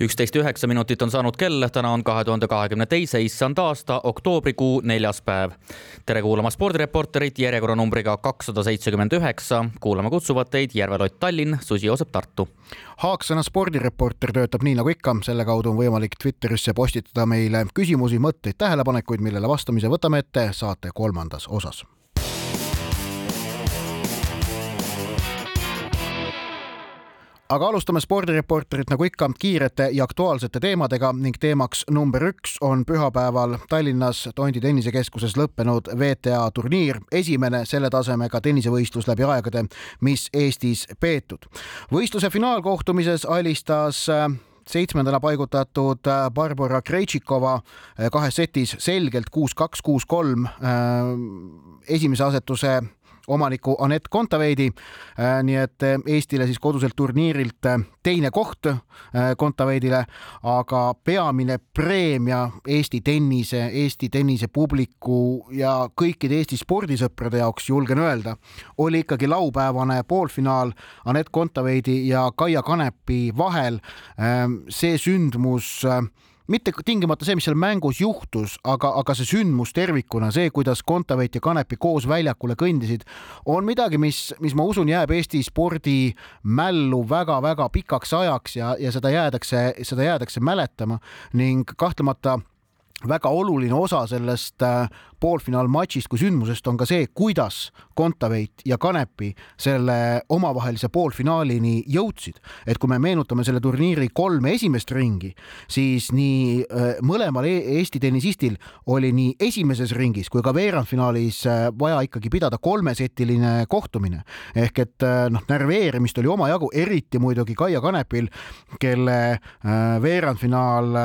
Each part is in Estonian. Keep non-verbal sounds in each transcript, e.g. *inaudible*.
üksteist üheksa minutit on saanud kell, täna on kahe tuhande kahekümne teise issand aasta oktoobrikuu neljas päev. tere kuulama spordireporterit järjekorranumbriga kakssada seitsekümmend üheksa. kuulama kutsuvad teid Järve-Lott Tallinn, Susi-Joosep Tartu. Haaksõna spordireporter töötab nii nagu ikka, selle kaudu on võimalik Twitterisse postitada meile küsimusi, mõtteid, tähelepanekuid, millele vastamise võtame ette saate kolmandas osas aga alustame spordireporterit nagu ikka kiirete ja aktuaalsete teemadega ning teemaks number üks on pühapäeval Tallinnas Tondi tennisekeskuses lõppenud WTA turniir, esimene selle tasemega tennisevõistlus läbi aegade, mis Eestis peetud. võistluse finaalkohtumises alistas äh, seitsmendana paigutatud äh, Barbara Krejtšikova äh, kahes setis selgelt kuus-kaks, kuus-kolm esimese asetuse omaniku Anett Kontaveidi. Äh, nii et äh, Eestile siis koduselt turniirilt äh, teine koht Kontaveidile, aga peamine preemia Eesti tennise, Eesti tennisepubliku ja kõikide Eesti spordisõprade jaoks, julgen öelda, oli ikkagi laupäevane poolfinaal Anett Kontaveidi ja Kaia Kanepi vahel. see sündmus mitte tingimata see, mis seal mängus juhtus, aga, aga see sündmus tervikuna, see, kuidas Kontaveit ja Kanepi koos väljakule kõndisid, on midagi, mis, mis ma usun, jääb Eesti spordi mällu väga-väga pikaks ajaks ja, ja seda jäädakse, seda jäädakse mäletama. Ning kahtlemata väga oluline osa sellest äh, poolfinaalmatšist kui sündmusest on ka see, kuidas Kontaveit ja Kanepi selle omavahelise poolfinaalini jõudsid. et kui me meenutame selle turniiri kolme esimest ringi, siis nii äh, mõlemal e-, Eesti tennisistil oli nii esimeses ringis kui ka veerandfinaalis äh, vaja ikkagi pidada kolmesetiline kohtumine ehk et noh, närveerimist oli omajagu, eriti muidugi Kaia Kanepil, kelle veerandfinaal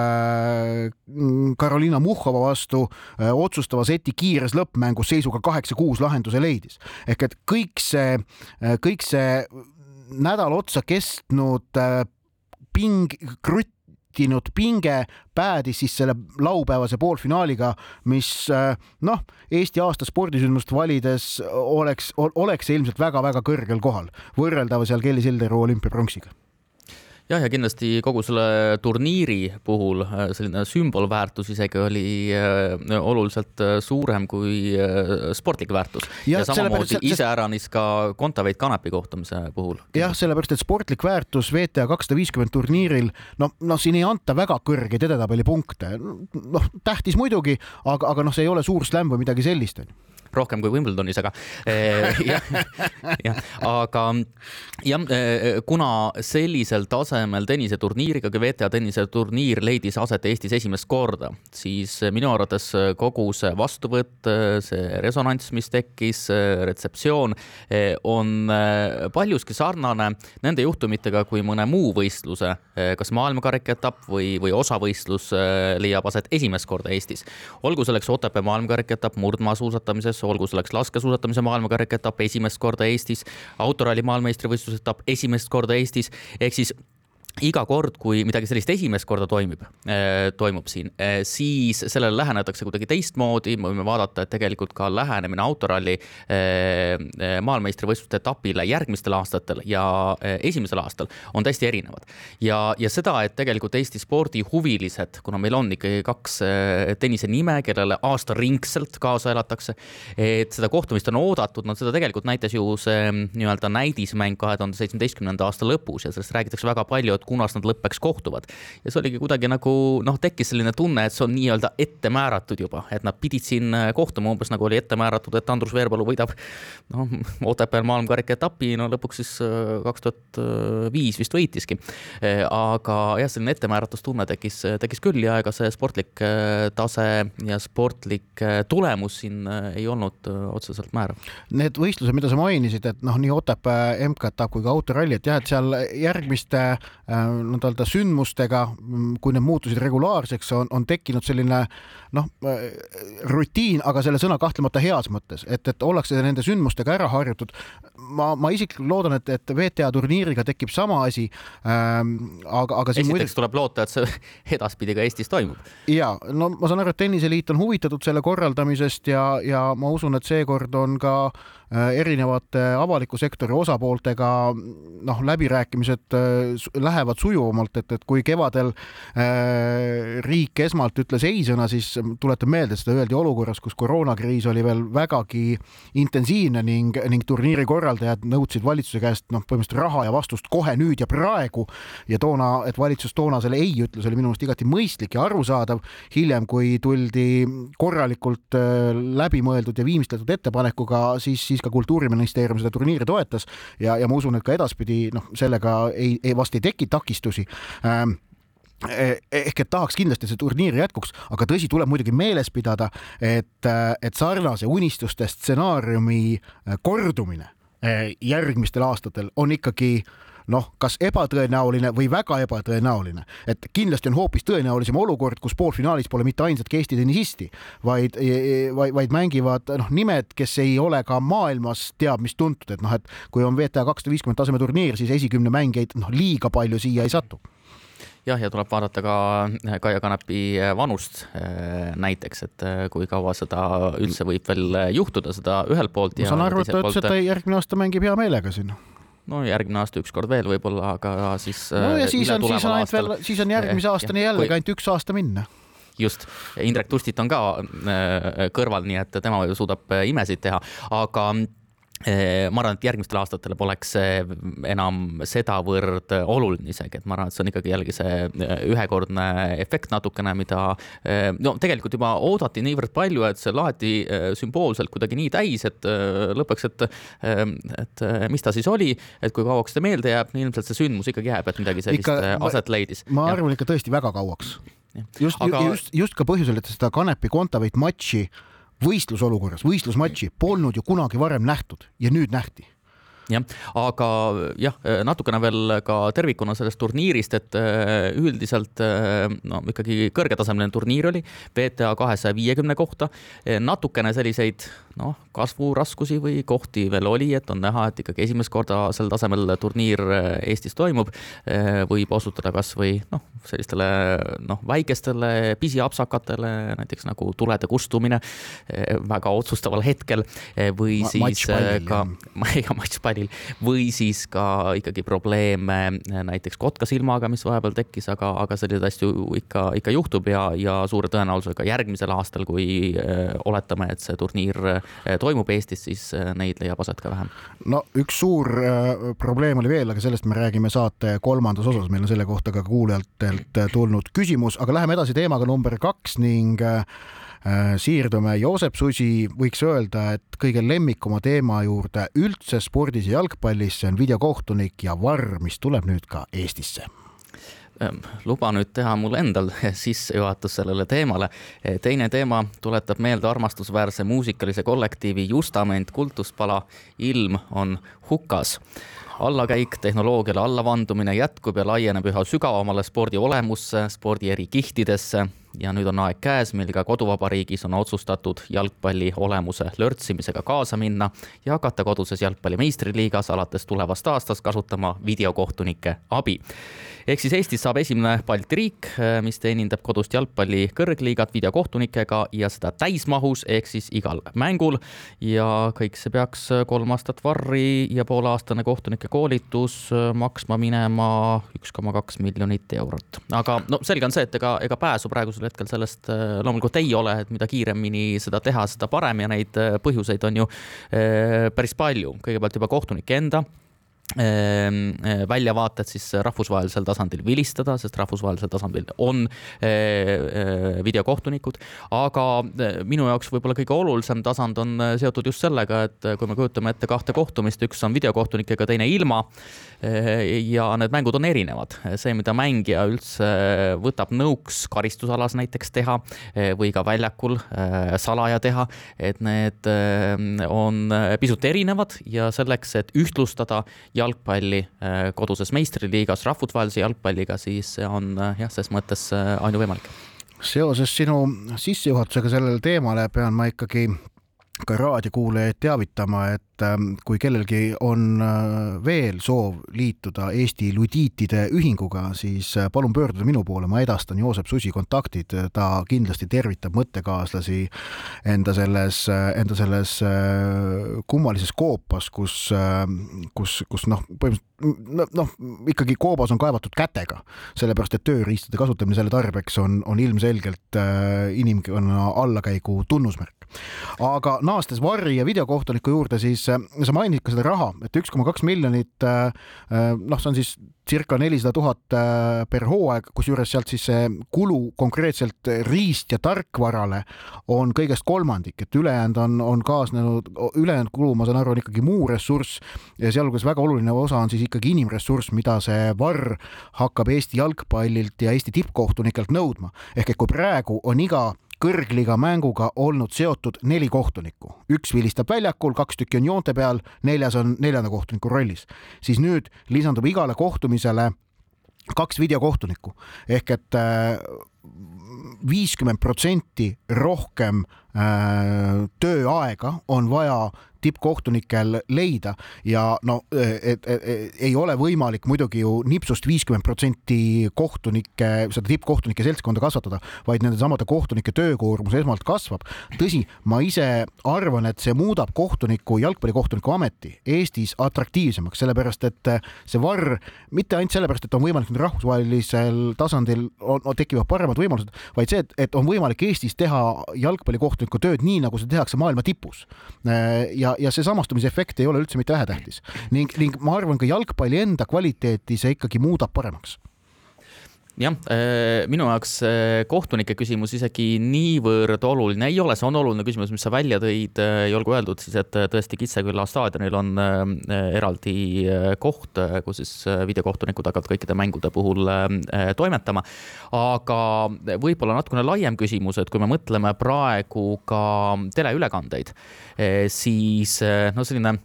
Karoliina Muhhova vastu äh, otsustava seti kiires lõppmängus seisuga kaheksa-kuus lahenduse leidis. ehk et kõik see, äh, kõik see nädal otsa kestnud äh, ping, kruttinud pinge päädis siis selle laupäevase poolfinaaliga, mis noh, Eesti aasta spordisündmust valides oleks, oleks ilmselt väga-väga kõrgel kohal, võrreldav seal Kelly Sildaru olümpiapronksiga jah, ja kindlasti kogu selle turniiri puhul äh, selline sümbolväärtus isegi oli äh, oluliselt äh, suurem kui sportlik väärtus. ja, ja samamoodi iseäranis ka Kontaveit Kanepi kohtumise puhul. jah, sellepärast, et sportlik väärtus WTA kakssada viiskümmend turniiril, no, no siin ei anta väga kõrgeid edetabeli punkte. noh, tähtis muidugi, aga, aga noh, see ei ole suur slam või midagi sellist, onju rohkem kui Wimbledonis, aga eh, jah, jah, aga jah, eh, kuna sellisel tasemel tenniseturniiriga, WTA tenniseturniir leidis aset Eestis esimest korda, siis minu arvates kogu see vastuvõtt, see resonants, mis tekkis, retseptsioon eh, on paljuski sarnane nende juhtumitega, kui mõne muu võistluse, kas maailmakarika etapp või, või osavõistlus leiab aset esimest korda Eestis. olgu selleks Otepää maailmakarika etapp murdmaasuusatamises, olgu selleks laskesuusatamise maailmakarika etapp esimest korda Eestis, autoralli maailmameistrivõistluse etapp esimest korda Eestis, ehk siis iga kord, kui midagi sellist esimest korda toimib, äh, toimub siin, äh, siis sellele lähenetakse kuidagi teistmoodi, me võime vaadata, et tegelikult ka lähenemine autoralli äh, maailmameistrivõistluste etapile järgmistel aastatel ja esimesel aastal on täiesti erinevad. ja, ja seda, et tegelikult Eesti spordihuvilised, kuna meil on ikkagi kaks tennise nime, kellele aastaringselt kaasa elatakse, et seda kohtumist on oodatud, no seda tegelikult näitas ju see nii-öelda näidismäng kahe tuhande seitsmeteistkümnenda aasta lõpus ja sellest räägitakse väga palju, et et kunas nad lõppeks kohtuvad. ja see oligi kuidagi nagu noh, tekkis selline tunne, et see on nii-öelda ette määratud juba, et nad pidid siin äh, kohtuma umbes nagu oli ette määratud, et Andrus Veerpalu võidab noh, *laughs* Otepääl maailmakarika etapi, no lõpuks siis äh, kaks tuhat viis vist võitiski. Äh, aga jah, selline ettemääratustunne tekkis, tekkis küll ja ega see sportlik tase ja sportlik tulemus siin ei olnud otseselt määrav. Need võistlused, mida sa mainisid, et noh, nii Otepää MK-etapp kui ka autoralli, et jah, et seal järgmiste nii-öelda sündmustega, kui need muutusid regulaarseks, on, on tekkinud selline noh, rutiin, aga selle sõna kahtlemata heas mõttes, et, et ollakse nende sündmustega ära harjutud. Ma, ma isiklikult loodan, et, et WTA turniiriga tekib sama asi ähm,. aga, aga esiteks muidugi... tuleb loota, et see *laughs* edaspidi ka Eestis toimub. ja no ma saan aru, et tenniseliit on huvitatud selle korraldamisest ja, ja ma usun, et seekord on ka äh, erinevate avaliku sektori osapooltega noh, läbirääkimised äh, lähevad sujuvamalt, et, et kui kevadel äh, riik esmalt ütles ei-sõna, siis tuletan meelde, seda öeldi olukorras, kus koroonakriis oli veel vägagi intensiivne ning, ning turniiri korraldajad nõudsid valitsuse käest noh, põhimõtteliselt raha ja vastust kohe nüüd ja praegu. Ja toona, et valitsus toona selle ei ütles, oli minu meelest igati mõistlik ja arusaadav. hiljem, kui tuldi korralikult äh, läbimõeldud ja viimistletud ettepanekuga, siis, siis ka kultuuriministeerium seda turniiri toetas. Ja, ja ma usun, et ka edaspidi noh, sellega ei, ei vast ei teki takistusi. Ähm, Eh, ehk et tahaks kindlasti see turniir jätkuks, aga tõsi, tuleb muidugi meeles pidada, et, et sarnase unistuste stsenaariumi eh, kordumine järgmistel aastatel on ikkagi noh, kas ebatõenäoline või väga ebatõenäoline, et kindlasti on hoopis tõenäolisem olukord, kus poolfinaalis pole mitte ainsatki Eesti tennisisti, vaid, vaid, vaid mängivad noh, nimed, kes ei ole ka maailmas teab mis tuntud, et noh, et kui on WTA kakssada viiskümmend taseme turniir, siis esikümne mängijaid noh, liiga palju siia ei satu jah, ja tuleb vaadata ka äh, Kaia Kanepi äh, vanust äh, näiteks, et kui kaua seda üldse võib veel juhtuda, seda ühelt poolt. ma saan aru, et ta ütles, et ta järgmine aasta mängib hea meelega siin no järgmine aasta ükskord veel võib-olla, aga siis. no ja siis on, siis on ainult veel, siis on järgmise aastani jällegi kui... ainult üks aasta minna just, Indrek Tustit on ka kõrval, nii et tema ju suudab imesid teha, aga ma arvan, et järgmistel aastatel poleks see enam sedavõrd oluline isegi, et ma arvan, et see on ikkagi jällegi see ühekordne efekt natukene, mida no tegelikult juba oodati niivõrd palju, et see laheti sümboolselt kuidagi nii täis, et lõpuks, et, et mis ta siis oli, et kui kauaks ta meelde jääb, nii ilmselt see sündmus ikkagi jääb, et midagi sellist ikka, aset leidis. ma arvan ikka tõesti väga kauaks. just Aga..., just, just ka põhjusel, et seda Kanepi Kontaveit matši võistlusolukorras, võistlusmatši polnud ju kunagi varem nähtud ja nüüd nähti jah, aga jah, natukene veel ka tervikuna sellest turniirist, et äh, üldiselt äh, no ikkagi kõrgetasemeline turniir oli, WTA kahesaja viiekümne kohta, natukene selliseid noh, kasvuraskusi või kohti veel oli, et on näha, et ikkagi esimest korda sel tasemel turniir Eestis toimub, võib osutada kasvõi noh, sellistele noh, väikestele pisiapsakatele, näiteks nagu tulede kustumine väga otsustaval hetkel. Või Ma, siis ka, ja *laughs* matšpall plaanil või siis ka ikkagi probleeme näiteks kotkasilmaga, mis vahepeal tekkis, aga, aga selliseid asju ikka, ikka juhtub ja, ja suure tõenäosusega järgmisel aastal, kui äh, oletame, et see turniir äh, toimub Eestis, siis äh, neid leiab aset ka vähem. no üks suur probleem oli veel, aga sellest me räägime saate kolmandas osas, meil on selle kohta ka kuulajatelt tulnud küsimus, aga läheme edasi teemaga number kaks ning Äh, siirdume Joosep Susi, võiks öelda, et kõige lemmikuma teema juurde üldse spordis ja jalgpallis, see on videokohtunik ja varr, mis tuleb nüüd ka Eestisse. Ähm, luba nüüd teha mul endal *laughs* sissejuhatus sellele teemale. teine teema tuletab meelde armastusväärse muusikalise kollektiivi Justament kultuspala. Ilm on hukas. Allakäik, tehnoloogiale allavandumine jätkub ja laieneb üha sügavamale spordi olemusse, spordi eri kihtidesse ja nüüd on aeg käes, mil ka koduvabariigis on otsustatud jalgpalli olemuse lörtsimisega kaasa minna ja hakata koduses jalgpalli meistriliigas alates tulevast aastast kasutama videokohtunike abi ehk siis Eestist saab esimene Balti riik, äh, mis teenindab kodust jalgpalli kõrgliigat videokohtunikega ja seda täismahus ehk siis igal mängul. ja kõik see peaks kolm aastat varri ja pooleaastane kohtunike koolitus äh, maksma minema üks koma kaks miljonit eurot. aga no selge on see, et ega, ega pääsu praegusel hetkel sellest loomulikult ei ole, et mida kiiremini seda teha, seda parem ja neid põhjuseid on ju päris palju. kõigepealt juba kohtunike enda väljavaated siis rahvusvahelisel tasandil vilistada, sest rahvusvahelisel tasandil on eh, eh, videokohtunikud, aga minu jaoks võib-olla kõige olulisem tasand on seotud just sellega, et kui me kujutame ette kahte kohtumist, üks on videokohtunikega, teine ilma ja need mängud on erinevad. see, mida mängija üldse võtab nõuks karistusalas näiteks teha või ka väljakul salaja teha, et need on pisut erinevad ja selleks, et ühtlustada ja jalgpalli koduses meistriliigas, rahvusvahelise jalgpalliga, siis see on jah, ses mõttes ainuvõimalik. Seoses sinu sissejuhatusega sellele teemale pean ma ikkagi ka raadiokuulajaid teavitama, et ähm, kui kellelgi on äh, veel soov liituda Eesti ludiitide ühinguga, siis äh, palun pöörduda minu poole, ma edastan Joosep Susi kontaktid, ta kindlasti tervitab mõttekaaslasi enda selles, äh, enda selles kummalises koopas, kus, kus, kus noh, põhimõtteliselt noh, ikkagi koobas on kaevatud kätega, sellepärast et tööriistade kasutamine selle tarbeks on, on ilmselgelt inimkonna allakäigu tunnusmärk. Aga naastes Varri ja videokohtuniku juurde, siis sa mainid ka seda raha, et üks koma kaks miljonit, äh, äh, noh, see on siis circa nelisada tuhat per hooaeg, kusjuures sealt siis see kulu konkreetselt riist- ja tarkvarale on kõigest kolmandik, et ülejäänud on, on kaasnenud, ülejäänud kulu, ma saan aru, on ikkagi muu ressurss ja sealhulgas väga oluline osa on siis ikkagi inimressurss, mida see Varr hakkab Eesti jalgpallilt ja Eesti tippkohtunikelt nõudma. ehk et kui praegu on iga kõrgliga mänguga olnud seotud neli kohtunikku, üks vilistab väljakul, kaks tükki on joonte peal, neljas on neljanda kohtuniku rollis, siis nüüd lisandub igale kohtumisele kaks videokohtunikku. Ehk et äh, viiskümmend protsenti rohkem äh, tööaega on vaja tippkohtunikel leida ja no et, et, et, ei ole võimalik muidugi ju nipsust viiskümmend protsenti kohtunike, seda tippkohtunike seltskonda kasvatada, vaid nende samade kohtunike töökoormus esmalt kasvab. tõsi, ma ise arvan, et see muudab kohtuniku, jalgpallikohtuniku ameti Eestis atraktiivsemaks, sellepärast et see varr, mitte ainult sellepärast, et on võimalik nüüd rahvusvahelisel tasandil on, on, tekivad paremad võimalused, vaid see, et, et on võimalik Eestis teha jalgpallikohtuniku tööd nii, nagu seda tehakse maailma tipus. ja, ja, see samastumise efekt ei ole üldse mitte vähetähtis. Ning, ning ma arvan, ka jalgpalli enda kvaliteeti see ikkagi muudab paremaks jah, äh, minu jaoks äh, kohtunike küsimus isegi niivõrd oluline ei ole, see on oluline küsimus, mis sa välja tõid äh, ja olgu öeldud siis, et tõesti Kitseküla staadionil on eraldi koht, kus siis videokohtunikud hakkavad kõikide mängude puhul toimetama. aga võib-olla natukene laiem küsimus, et kui me mõtleme praegu ka teleülekandeid, siis no selline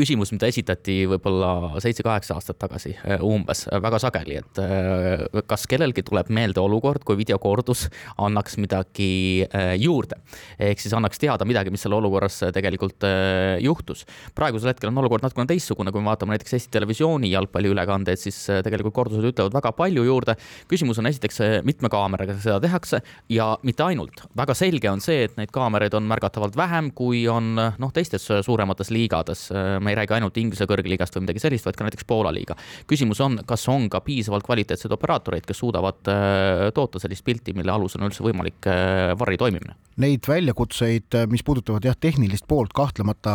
küsimus, mida esitati võib-olla seitse-kaheksa aastat tagasi äh, umbes väga sageli, et äh, kas kellelgi tuleb meelde olukord, kui videokordus annaks midagi äh, juurde. ehk siis annaks teada midagi, mis seal olukorras tegelikult juhtus. praegusel hetkel on olukord natukene teistsugune, kui me vaatame näiteks Eesti Televisiooni jalgpalliülekandeid, siis tegelikult kordused ütlevad väga palju juurde. küsimus on esiteks mitme kaameraga seda tehakse ja mitte ainult. väga selge on see, et neid kaameraid on märgatavalt vähem, kui on noh, teistes suuremates liigades me ei räägi ainult Inglise kõrgliigast või midagi sellist, vaid ka näiteks Poola liiga. küsimus on, kas on ka piisavalt kvaliteetseid operaatoreid, kes suudavad äh, toota sellist pilti, mille alusel on üldse võimalik äh, varri toimimine? Neid väljakutseid, äh, mis puudutavad jah, tehnilist poolt, kahtlemata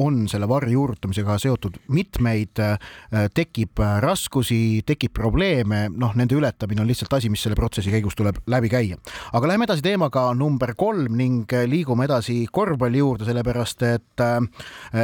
on selle varri juurutamisega seotud mitmeid, tekib raskusi, tekib probleeme, noh, nende ületamine on lihtsalt asi, mis selle protsessi käigus tuleb läbi käia. aga läheme edasi teemaga number kolm ning liigume edasi korvpalli juurde, sellepärast et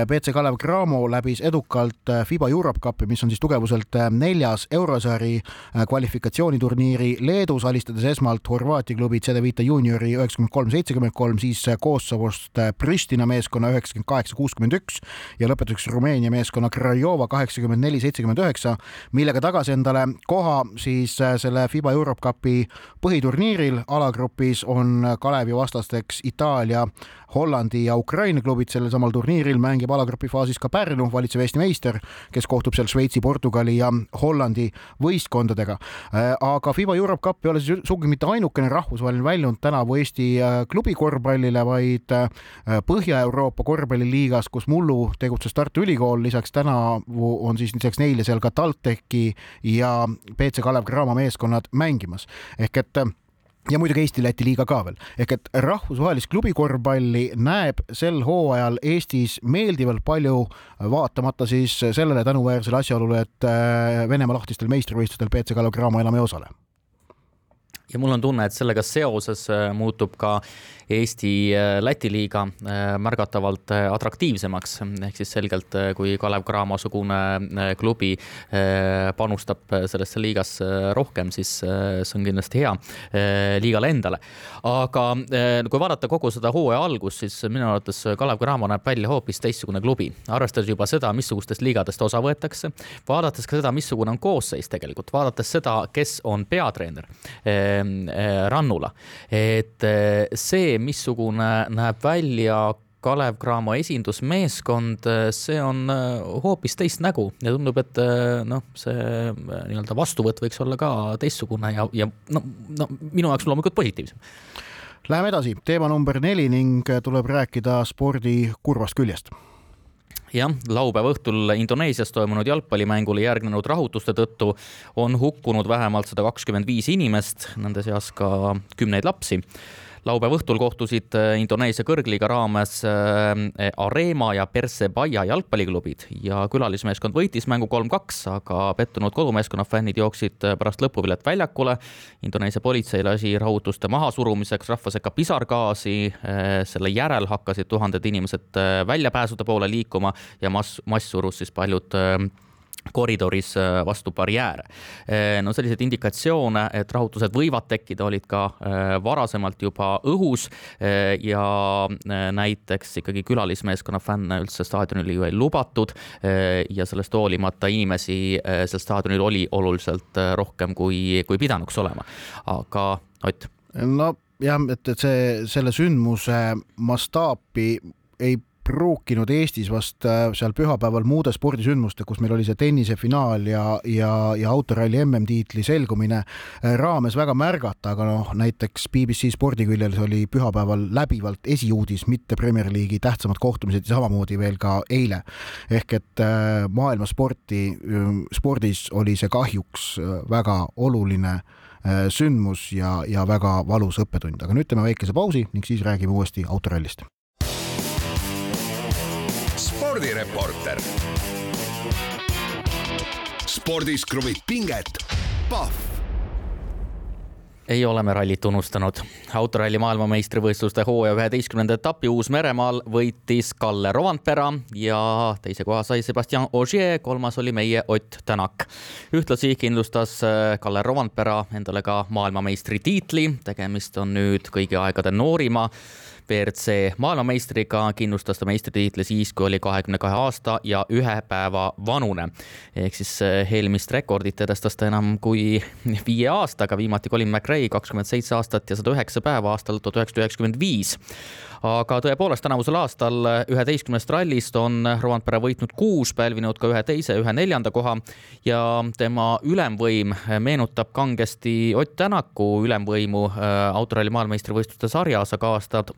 BC Kalev Cramo läbis edukalt äh, FIBA Europe Cupi, mis on siis tugevuselt äh, neljas eurosari äh, kvalifikatsiooniturniiri Leedus, alistades esmalt Horvaatia klubi CD-Vita juuniori üheksakümmend kolm, seitsekümmend kolm, siis Kosovost Pristina meeskonna üheksakümmend kaheksa, kuuskümmend üks ja lõpetuseks Rumeenia meeskonna Craiova kaheksakümmend neli, seitsekümmend üheksa, millega tagas endale koha siis selle FIBA Europe Cupi põhiturniiril. alagrupis on Kalevi vastasteks Itaalia, Hollandi ja Ukraina klubid sellel samal turniiril mängib alagrupi faasis ka Pärnu, valitsev Eesti meister, kes kohtub seal Šveitsi, Portugali ja Hollandi võistkondadega. Äh, aga FIBA Europe Cup ei ole siis sugugi mitte ainukene rahvusvaheline väljund tänavu Eesti äh, klubikorvpallile, vaid äh, Põhja-Euroopa korvpalliliigas, kus mullu tegutses Tartu Ülikool, lisaks tänavu on siis lisaks neile seal ka TalTechi ja BC Kalev Cramo meeskonnad mängimas ehk et ja muidugi Eesti-Läti liiga ka veel, ehk et rahvusvahelist klubikorvpalli näeb sel hooajal Eestis meeldivalt palju, vaatamata siis sellele tänuväärsele asjaolule, et äh, Venemaa lahtistel meistrivõistlustel BC Kalev Cramo enam ei osale ja mul on tunne, et sellega seoses äh, muutub ka Eesti-Läti äh, liiga äh, märgatavalt atraktiivsemaks, ehk siis selgelt, kui Kalev Cramo-sugune klubi panustab sellesse liigasse rohkem, siis see on kindlasti hea liigale endale. aga kui vaadata kogu seda hooaja algust, siis minu arvates Kalev Cramo näeb välja hoopis teistsugune klubi, arvestades juba seda, missugustest liigadest osa võetakse, vaadates ka seda, missugune on koosseis tegelikult, vaadates seda, kes on peatreener rannula. et eh, see, missugune näeb välja Kalev Cramo esindusmeeskond, eh, see on hoopis teist nägu ja tundub, et noh, see nii-öelda vastuvõtt võiks olla ka teistsugune ja, ja no, no minu jaoks loomulikult positiivsem. Läheme edasi, teema number neli ning tuleb rääkida spordi kurvast küljest jah, laupäeva õhtul Indoneesias toimunud jalgpallimängule järgnenud rahutuste tõttu on hukkunud vähemalt sada kakskümmend viis inimest, nende seas ka kümneid lapsi laupäeva õhtul kohtusid äh, Indoneesia kõrgliiga raames äh, Arema ja Persebaya jalgpalliklubid ja külalismeeskond võitis mängu kolm-kaks, aga pettunud kodumeeskonna fännid jooksid äh, pärast lõpuvilet väljakule. Indoneesia politsei lasi rahutuste mahasurumiseks rahva sekka pisargaasi. selle järel hakkasid tuhanded inimesed väljapääsude poole liikuma ja mass, mass surus siis paljud koridoris äh, vastu barjääre. Äh, no selliseid indikatsioone, et rahutused võivad tekkida, olid ka äh, varasemalt juba õhus ja näiteks ikkagi külalismeeskonna fänne üldse staadionile ju ei lubatud ja sellest hoolimata inimesi seal staadionil oli oluliselt rohkem, kui, kui pidanuks olema. aga Ott? no jah, et, et see, selle sündmuse mastaapi ei pruukinud Eestis vast äh, seal pühapäeval muude spordisündmuste, kus meil oli see tennisefinaal ja, ja, ja autoralli MM-tiitli selgumine äh, raames väga märgata, aga noh, näiteks BBC spordiküljel oli pühapäeval läbivalt esiuudis, mitte Premier League'i tähtsamad kohtumised ja samamoodi veel ka eile. ehk et äh, maailma sporti, spordis oli see kahjuks väga oluline sündmus ja, ja väga valus õppetund, aga nüüd teeme väikese pausi ning siis räägime uuesti autorallist spordireporter. spordis kruvib pinget, Pahv ei ole me rallit unustanud. autoralli maailmameistrivõistluste hooaja üheteistkümnenda etapi Uus-Meremaal võitis Kalle Rovandpera ja teise koha sai Sebastian Ogier, kolmas oli meie Ott Tänak. ühtlasi kindlustas äh, Kalle Rovandpera endale ka maailmameistritiitli, tegemist on nüüd kõigi aegade noorima WRC maailmameistriga kindlustas ta meistritiitli siis, kui oli kahekümne kahe aasta ja ühe päeva vanune. ehk siis eh, eelmist rekordit edestas ta enam kui viie aastaga, viimati Colin McRae kakskümmend seitse aastat ja sada üheksa päeva aastal tuhat üheksasada üheksakümmend viis. Aga tõepoolest tänavusel aastal üheteistkümnest rallist on Rovanpera võitnud kuus, pälvinud ka ühe teise, ühe neljanda koha. Ja tema ülemvõim meenutab kangesti Ott Tänaku ülemvõimu äh, autoralli maailmameistrivõistluste sarjas, aga aastad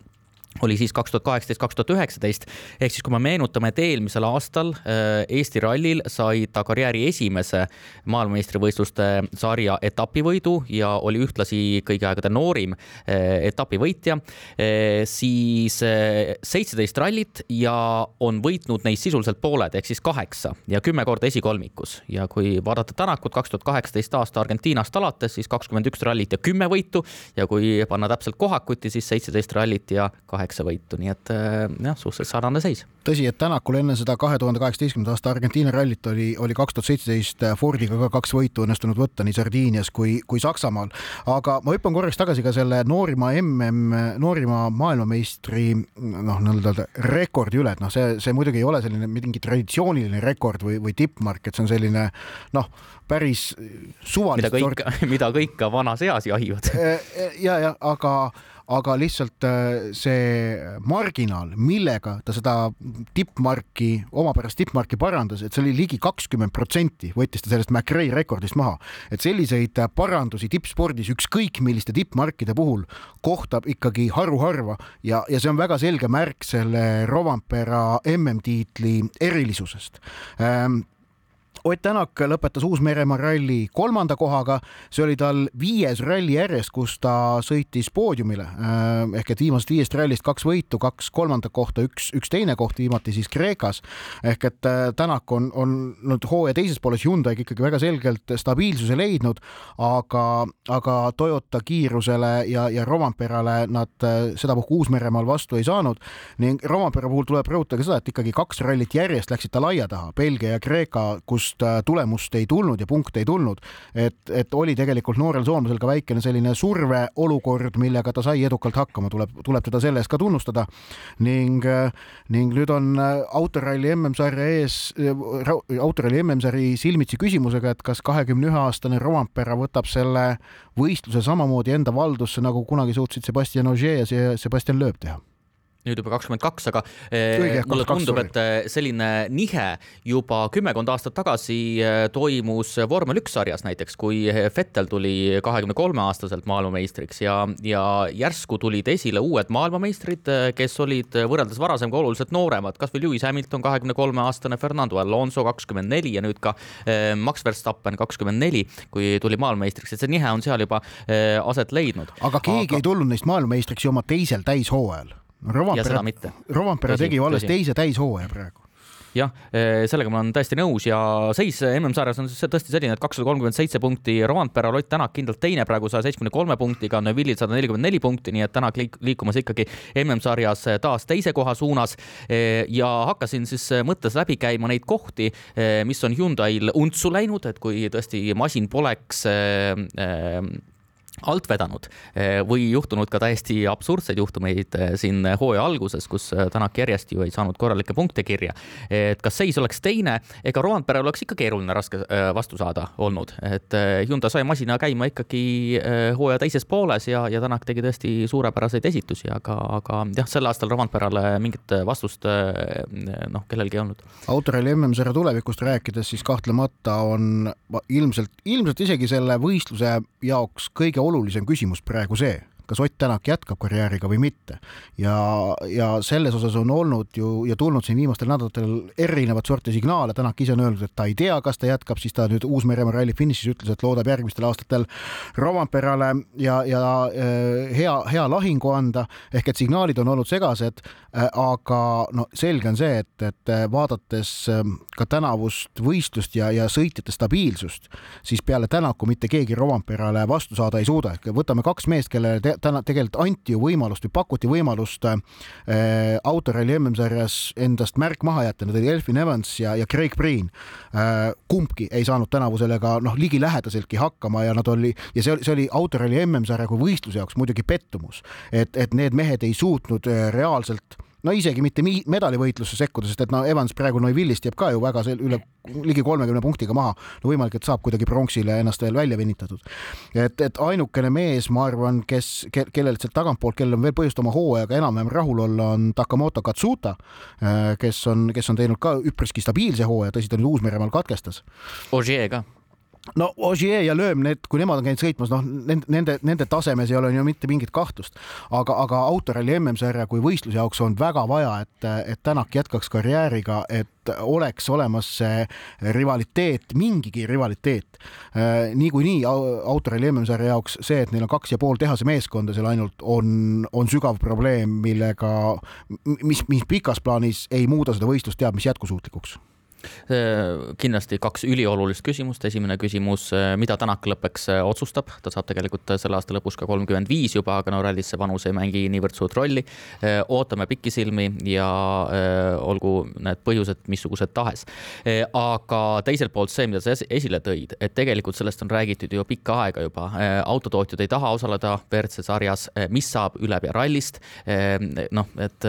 oli siis kaks tuhat kaheksateist, kaks tuhat üheksateist. ehk siis, kui me meenutame, et eelmisel aastal äh, Eesti rallil sai ta karjääri esimese maailmameistrivõistluste sarja etapivõidu ja oli ühtlasi kõigi aegade noorim äh, etapivõitja, äh, siis seitseteist rallit ja on võitnud neist sisuliselt pooled ehk siis kaheksa ja kümme korda esikolmikus. Ja kui vaadata Tänakut kaks tuhat kaheksateist aasta Argentiinast alates, siis kakskümmend üks rallit ja kümme võitu. Ja kui panna täpselt kohakuti, siis seitseteist rallit ja kaheksa kaheksa võitu, nii et äh, jah, suhteliselt sarnane seis. tõsi, et Tänakul enne seda kahe tuhande kaheksateistkümnenda aasta Argentiina rallit oli, oli kaks tuhat seitseteist Fordiga ka kaks võitu õnnestunud võtta nii Sardiinias kui, kui Saksamaal. aga ma hüppan korraks tagasi ka selle noorima mm, noorima maailmameistri noh, nii-öelda rekordi üle, et noh, see, see muidugi ei ole selline mingi traditsiooniline rekord või, või tippmark, et see on selline noh, päris suvalist. mida kõik, *laughs* mida kõik ka vanas eas jahivad ja, ja aga aga lihtsalt äh, see marginaal, millega ta seda tippmarki, omapärast tippmarki parandas, et see oli ligi kakskümmend protsenti, võttis ta sellest McRae rekordist maha. et selliseid parandusi tippspordis ükskõik milliste tippmarkide puhul kohtab ikkagi haruharva ja, ja see on väga selge märk selle Rovanpera MM-tiitli erilisusest ähm, Ott Tänak lõpetas Uus-Meremaa ralli kolmanda kohaga, see oli tal viies ralli järjest, kus ta sõitis poodiumile. Äh, ehk et viimasest viiest rallist kaks võitu, kaks kolmandat kohta, üks, üks teine koht, viimati siis Kreekas. ehk et äh, Tänak on, on nüüd hooaja teises pooles Hyundai'ga ikkagi väga selgelt stabiilsuse leidnud, aga, aga Toyota kiirusele ja, ja Romamperale nad äh, sedapuhku Uus-Meremaal vastu ei saanud. Ning Romampere puhul tuleb rõhutada seda, et ikkagi kaks rallit järjest läksid ta laia taha, Belgia ja Kreeka, kus kust äh, tulemust ei tulnud ja punkte ei tulnud. et, et oli tegelikult noorel soomlasel ka väikene selline surveolukord, millega ta sai edukalt hakkama, tuleb, tuleb teda selle eest ka tunnustada. ning, äh, ning nüüd on äh, autoralli MM-sarja ees, autoralli MM-sari silmitsi küsimusega, et kas kahekümne ühe aastane Rovampera võtab selle võistluse samamoodi enda valdusse, nagu kunagi suutsid Sebastian Ogier ja Sebastian Loeb teha nüüd juba kakskümmend kaks, aga Õige, mulle tundub, et eh, selline nihe juba kümmekond aastat tagasi eh, toimus vormel üks sarjas näiteks, kui Vettel tuli kahekümne kolme aastaselt maailmameistriks ja, ja järsku tulid esile uued maailmameistrid, eh, kes olid võrreldes varasemaga oluliselt nooremad, kasvõi Lewis Hamilton, kahekümne kolme aastane, Fernando Alonso kakskümmend neli ja nüüd ka Max Verstappen kakskümmend neli, kui tuli maailmameistriks, et see nihe on seal juba aset leidnud. aga keegi aga... ei tulnud neist maailmameistriks ju oma teisel täishooajal Rovampere, Rovampere tegi ju alles teise täishooaja praegu. Jah, eh, sellega ma olen täiesti nõus ja seis MM-sarjas on tõesti selline, et kakssada kolmkümmend seitse punkti Rovanpera, Lott Tänak kindlalt teine praegu saja seitsmekümne kolme punktiga, Neville'il sada nelikümmend neli punkti, nii et Tänak liik liikumas ikkagi MM-sarjas taas teise koha suunas. Eh, ja hakkasin siis mõttes läbi käima neid kohti, eh, mis on Hyundai'l untsu läinud, et kui tõesti masin poleks alt vedanud eh, või juhtunud ka täiesti absurdseid juhtumeid eh, siin hooaja alguses, kus eh, Tänak järjest ju ei saanud korralikke punkte kirja. et kas seis oleks teine, ega Roandperel oleks ikka keeruline raske vastu saada olnud, et Hyundai sai masina käima ikkagi hooaja teises pooles ja, ja Tänak tegi tõesti suurepäraseid esitusi, aga, aga jah, sel aastal Roandperale mingit vastust noh, kellelgi ei olnud. autoralli MM-sarja tulevikust rääkides, siis kahtlemata on ilmselt, ilmselt isegi selle võistluse jaoks kõige olulisem küsimus praegu see, kas Ott Tänak jätkab karjääriga või mitte. ja, ja selles osas on olnud ju ja tulnud siin viimastel nädalatel erinevat sorti signaale, Tänak ise on öelnud, et ta ei tea, kas ta jätkab, siis ta nüüd Uus-Meremaa ralli finišis ütles, et loodab järgmistel aastatel Romamperale ja, ja äh, hea, hea lahingu anda, ehk et signaalid on olnud segased äh,, aga no selge on see, et, et vaadates äh, ka tänavust võistlust ja, ja sõitjate stabiilsust, siis peale Tänaku mitte keegi Romamperale vastu saada ei suuda, ehk võtame kaks meest, kellele täna tegelikult anti ju võimalust või pakuti võimalust äh, autoralli MM-sarjas endast märk maha jätta, need olid Elfin Evans ja, ja Craig Breen äh,. kumbki ei saanud tänavu sellega noh, ligilähedaseltki hakkama ja nad oli ja see oli, see oli autoralli MM-sarja kui võistluse jaoks muidugi pettumus, et, et need mehed ei suutnud äh, reaalselt no isegi mitte medalivõitlusse sekkuda, sest et no Evans praegu Neuvillist jääb ka ju väga sel-, üle ligi kolmekümne punktiga maha. no võimalik, et saab kuidagi pronksile ennast veel välja venitatud. et, et ainukene mees, ma arvan, kes ke,, kellel sealt tagantpoolt, kellel on veel põhjust oma hooajaga enam-vähem rahul olla, on Takamoto Katsuta, kes on, kes on teinud ka üpriski stabiilse hooaja, tõsi, ta nüüd Uus-Meremaal katkestas. Ogier ka no Ogier ja Lööm, need, kui nemad on käinud sõitmas, noh, nende, nende tasemes ei ole ju mitte mingit kahtlust, aga, aga autoralli MM-sarja kui võistluse jaoks on väga vaja, et, et Tänak jätkaks karjääriga, et oleks olemas see rivaliteet, mingigi rivaliteet. Äh, niikuinii autoralli MM-sarja jaoks see, et neil on kaks ja pool tehase meeskonda seal ainult, on, on sügav probleem, millega, mis, mis pikas plaanis ei muuda seda võistlust teab mis jätkusuutlikuks kindlasti kaks üliolulist küsimust, esimene küsimus, mida Tänak lõppeks äh, otsustab, ta saab tegelikult selle aasta lõpus ka kolmkümmend viis juba, aga no rallis see vanus ei mängi niivõrd suurt rolli. Äh, ootame pikisilmi ja äh, olgu need põhjused missugused tahes. aga teiselt poolt see, mida sa esile tõid, et tegelikult sellest on räägitud ju pikka aega juba, autotootjad ei taha osaleda WRC sarjas, mis saab ülepea rallist. noh, et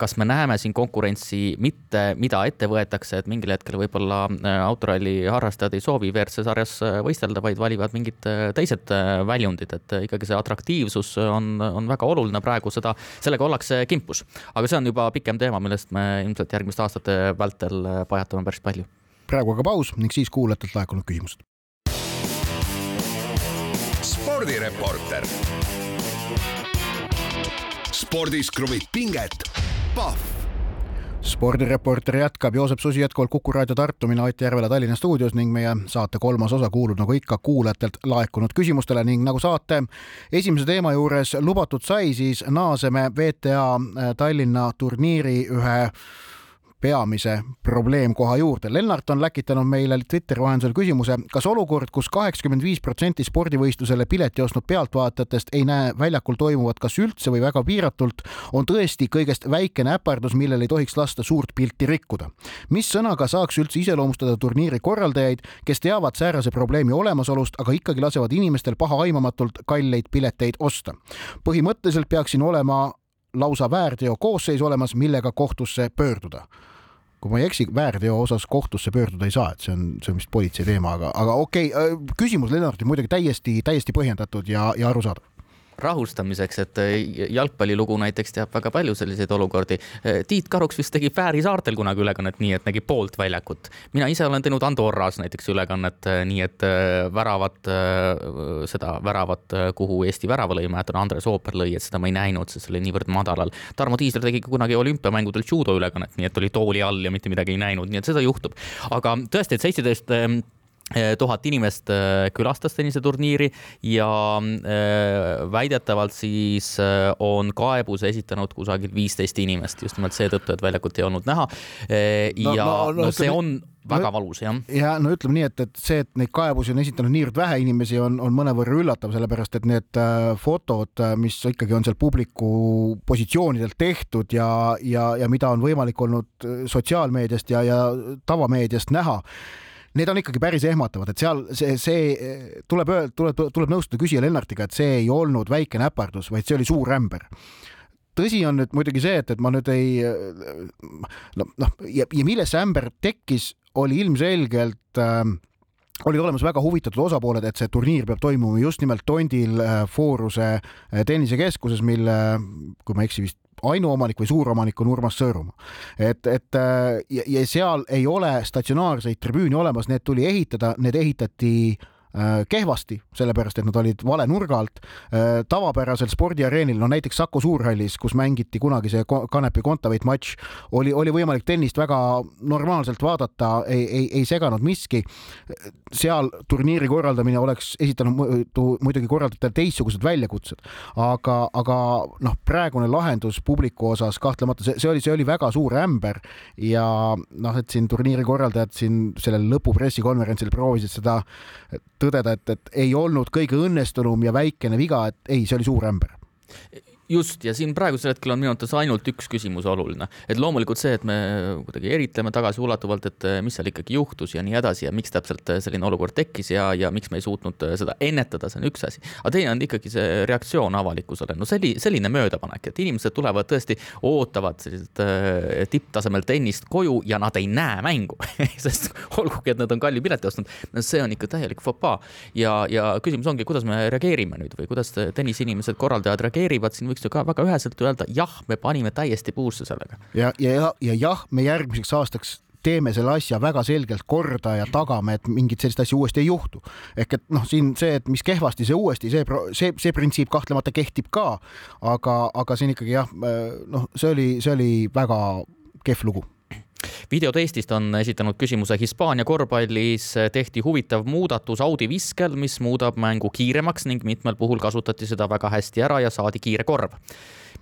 kas me näeme siin konkurentsi mitte, mida ette võetakse, et mingil mingil hetkel võib-olla äh, autoralli harrastajad ei soovi WRC sarjas äh, võistelda, vaid valivad mingid äh, teised väljundid, et ikkagi see atraktiivsus on, on väga oluline praegu, seda, sellega ollakse kimpus. aga see on juba pikem teema, millest me ilmselt järgmiste aastate vältel pajatame päris palju. praegu aga paus ning siis kuulajatelt laekunud küsimused. spordireporter. spordis kruvib pinget, Pahv spordireporter jätkab, Joosep Susi jätkuvalt Kuku raadio Tartu, mina Ott Järvela Tallinna stuudios ning meie saate kolmas osa kuulub nagu ikka kuulajatelt laekunud küsimustele ning nagu saate esimese teema juures lubatud sai, siis naaseme VTA Tallinna turniiri ühe peamise probleemkoha juurde. Lennart on läkitanud meile Twitteri vahendusel küsimuse, kas olukord kus, kus kaheksakümmend viis protsenti spordivõistlusele pileti ostnud pealtvaatajatest ei näe väljakul toimuvat kas üldse või väga piiratult, on tõesti kõigest väikene äpardus, millel ei tohiks lasta suurt pilti rikkuda. mis sõnaga saaks üldse iseloomustada turniiri korraldajaid, kes teavad säärase probleemi olemasolust, aga ikkagi lasevad inimestel pahaaimamatult kalleid pileteid osta? põhimõtteliselt peaks siin olema lausa väärteo koosseis olemas, millega kohtusse pöörduda kui ma ei eksi, väärteo osas kohtusse pöörduda ei saa, et see on, see on vist politsei teema, aga, aga okei okay,, äh, küsimus Lennartil muidugi täiesti, täiesti põhjendatud ja, ja arusaadav rahustamiseks, et äh, jalgpallilugu näiteks teab väga palju selliseid olukordi. Äh, Tiit Karuks vist tegi Fääri saartel kunagi ülekannet nii, et nägi poolt väljakut. mina ise olen teinud Andorras näiteks ülekannet äh, nii, et väravat, seda väravat, kuhu Eesti värava lõi, mäletan, Andres Ooper lõi, et seda ma ei näinud, sest see oli niivõrd madalal. Tarmo Tiisler tegi kunagi olümpiamängudel judo ülekannet, nii et oli tooli all ja mitte midagi ei näinud, nii et seda juhtub. aga tõesti, et seitseteist Eh, tuhat inimest eh, külastas tenniseturniiri ja eh, väidetavalt siis on kaebuse esitanud kusagil viisteist inimest just nimelt seetõttu, et väljakut ei olnud näha. ja no, no, no, no see on väga valus, jah. ja no ütleme nii, et, et see, et neid kaebusi on esitanud niivõrd vähe inimesi, on, on mõnevõrra üllatav, sellepärast et need fotod, mis ikkagi on seal publiku positsioonidelt tehtud ja, ja, ja mida on võimalik olnud sotsiaalmeediast ja, ja tavameediast näha need on ikkagi päris ehmatavad, et seal see, see tuleb öelda, tuleb, tuleb nõustuda küsija Lennartiga, et see ei olnud väikene äpardus, vaid see oli suur ämber tõsi on nüüd muidugi see, et, et ma nüüd ei noh, noh ja, ja milles see ämber tekkis, oli ilmselgelt äh, olid olemas väga huvitatud osapooled, et see turniir peab toimuma just nimelt Tondil äh, Fooruse äh, tennisekeskuses, mille, kui ma ei eksi, vist ainuomanik või suuromanik on Urmas Sõõrumaa. et, et äh, ja, ja seal ei ole statsionaarseid tribüüne olemas, need tuli ehitada, need ehitati kehvasti, sellepärast et nad olid vale nurga alt. Äh, tavapärasel spordiareenil, no näiteks Saku Suurhallis, kus mängiti kunagi see Kanepi Kontaveit matš, oli, oli võimalik tennist väga normaalselt vaadata, ei, ei, ei seganud miski. seal turniiri korraldamine oleks esitanud muidugi korraldajatel teistsugused väljakutsed, aga, aga noh, praegune lahendus publiku osas kahtlemata see, see oli, see oli väga suur ämber ja noh, et siin turniiri korraldajad siin sellel lõpupressikonverentsil proovisid seda tõdeda, et, et ei olnud kõige õnnestunum ja väikene viga, et ei, see oli suur ämber just, ja siin praegusel hetkel on minu arvates ainult üks küsimus oluline, et loomulikult see, et me kuidagi eritleme tagasiulatuvalt, et eh, mis seal ikkagi juhtus ja nii edasi ja miks täpselt eh, selline olukord tekkis ja, ja miks me ei suutnud eh, seda ennetada, see on üks asi. aga teine on ikkagi see reaktsioon avalikkusele, no selli-, selline möödapanek, et inimesed tulevad tõesti, ootavad selliselt äh, tipptasemel tennist koju ja nad ei näe mängu *laughs* sest olgugi, et nad on kalli pileti ostnud, no see on ikka täielik fopaa. ja, ja küsimus ongi, kuidas me reageerime nüüd või kuidas tenniseinimesed, korraldajad reageerivad, siin võiks võiks ju ka väga üheselt öelda, jah, me panime täiesti puusse sellega. ja, ja, ja, ja jah, me järgmiseks aastaks teeme selle asja väga selgelt korda ja tagame, et mingit sellist asja uuesti ei juhtu. ehk et noh, siin see, et mis kehvasti, see uuesti, see, see, see printsiip kahtlemata kehtib ka, aga, aga siin ikkagi jah, noh, see oli, see oli väga kehv lugu videod Eestist on esitanud küsimuse Hispaania korvpallis. Tehti huvitav muudatus Audi viskel, mis muudab mängu kiiremaks ning mitmel puhul kasutati seda väga hästi ära ja saadi kiire korv